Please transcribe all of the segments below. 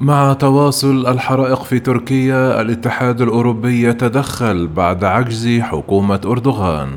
مع تواصل الحرائق في تركيا الاتحاد الأوروبي يتدخل بعد عجز حكومة أردوغان.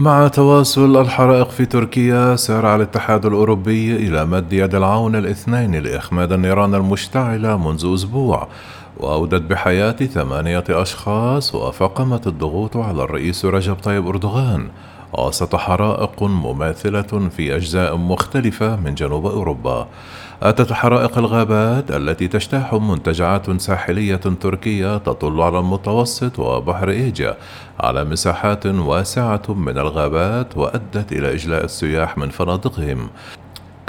مع تواصل الحرائق في تركيا سارع الاتحاد الأوروبي إلى مد يد العون الاثنين لإخماد النيران المشتعلة منذ أسبوع وأودت بحياة ثمانية أشخاص وفقمت الضغوط على الرئيس رجب طيب أردوغان. وسط حرائق مماثلة في أجزاء مختلفة من جنوب أوروبا. أتت حرائق الغابات التي تجتاح منتجعات ساحلية تركية تطل على المتوسط وبحر إيجا على مساحات واسعة من الغابات وأدت إلى إجلاء السياح من فنادقهم.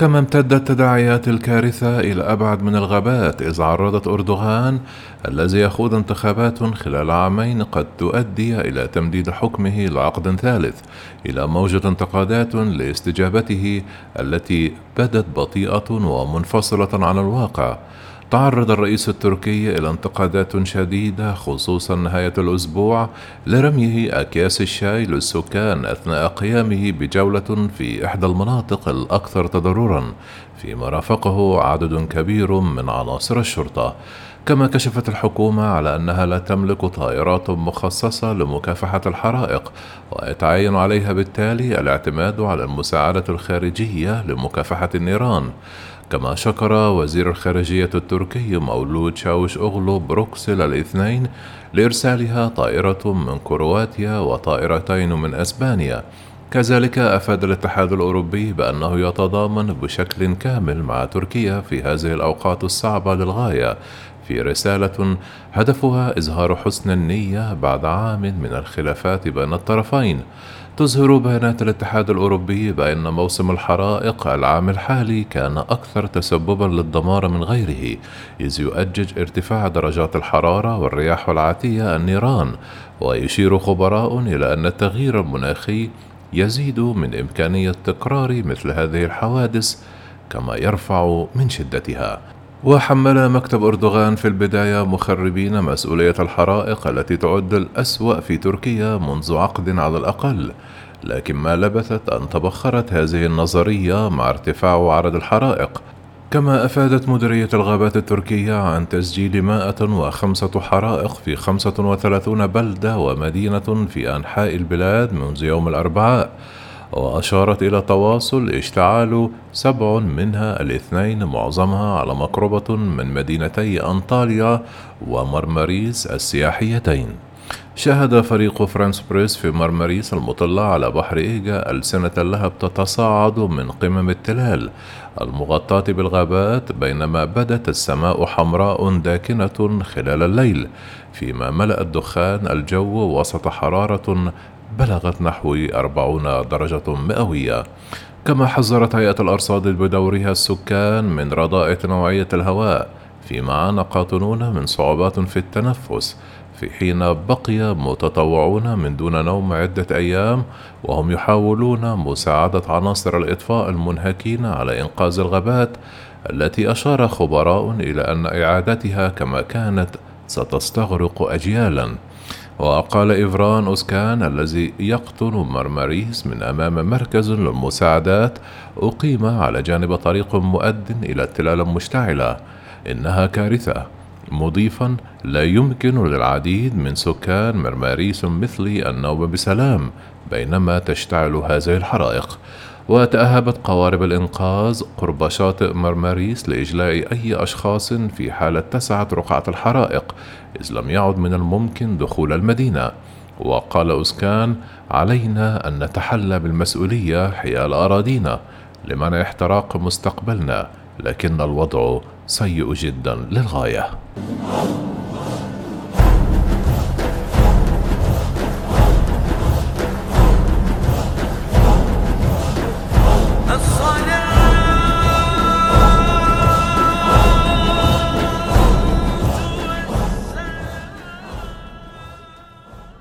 كما امتدت تداعيات الكارثة إلى أبعد من الغابات إذ عرضت أردوغان الذي يخوض انتخابات خلال عامين قد تؤدي إلى تمديد حكمه لعقد ثالث إلى موجة انتقادات لاستجابته التي بدت بطيئة ومنفصلة عن الواقع. تعرض الرئيس التركي إلى انتقادات شديدة خصوصا نهاية الأسبوع لرميه أكياس الشاي للسكان أثناء قيامه بجولة في إحدى المناطق الأكثر تضررا فيما رافقه عدد كبير من عناصر الشرطة. كما كشفت الحكومة على أنها لا تملك طائرات مخصصة لمكافحة الحرائق ويتعين عليها بالتالي الاعتماد على المساعدة الخارجية لمكافحة النيران. كما شكر وزير الخارجية التركي مولود شاوش أغلو بروكسل الاثنين لإرسالها طائرة من كرواتيا وطائرتين من أسبانيا. كذلك أفاد الاتحاد الأوروبي بأنه يتضامن بشكل كامل مع تركيا في هذه الأوقات الصعبة للغاية في رسالة هدفها إظهار حسن النية بعد عام من الخلافات بين الطرفين. تظهر بيانات الاتحاد الأوروبي بأن موسم الحرائق العام الحالي كان أكثر تسببا للدمار من غيره إذ يؤجج ارتفاع درجات الحرارة والرياح العاتية النيران ويشير خبراء إلى أن التغيير المناخي يزيد من إمكانية تكرار مثل هذه الحوادث كما يرفع من شدتها. وحمل مكتب أردوغان في البداية مخربين مسؤولية الحرائق التي تعد الأسوأ في تركيا منذ عقد على الأقل. لكن ما لبثت أن تبخرت هذه النظرية مع ارتفاع عدد الحرائق. كما أفادت مديرية الغابات التركية عن تسجيل 105 حرائق في 35 بلدة ومدينة في أنحاء البلاد منذ يوم الأربعاء. وأشارت إلى تواصل اشتعال سبع منها الاثنين معظمها على مقربة من مدينتي أنطاليا ومرمريس السياحيتين. شهد فريق فرانس بريس في مرمريس المطلة على بحر إيجا ألسنة اللهب تتصاعد من قمم التلال المغطاة بالغابات بينما بدت السماء حمراء داكنة خلال الليل فيما ملأ الدخان الجو وسط حرارة بلغت نحو أربعون درجة مئوية. كما حذرت هيئة الأرصاد بدورها السكان من رداءة نوعية الهواء فيما عانى قاطنون من صعوبات في التنفس في حين بقي متطوعون من دون نوم عدة أيام وهم يحاولون مساعدة عناصر الإطفاء المنهكين على إنقاذ الغابات التي أشار خبراء إلى أن إعادتها كما كانت ستستغرق أجيالا. وقال إفران أوسكان الذي يقطن مرمريس من أمام مركز للمساعدات أقيم على جانب طريق مؤد إلى التلال المشتعلة إنها كارثة. مضيفا لا يمكن للعديد من سكان مرماريس مثلي النوم بسلام بينما تشتعل هذه الحرائق. وتأهبت قوارب الإنقاذ قرب شاطئ مرماريس لإجلاء أي أشخاص في حالة اتسعت رقعة الحرائق إذ لم يعد من الممكن دخول المدينة. وقال أوسكان علينا أن نتحلى بالمسؤولية حيال أراضينا لمنع احتراق مستقبلنا لكن الوضع سيء جدا للغاية.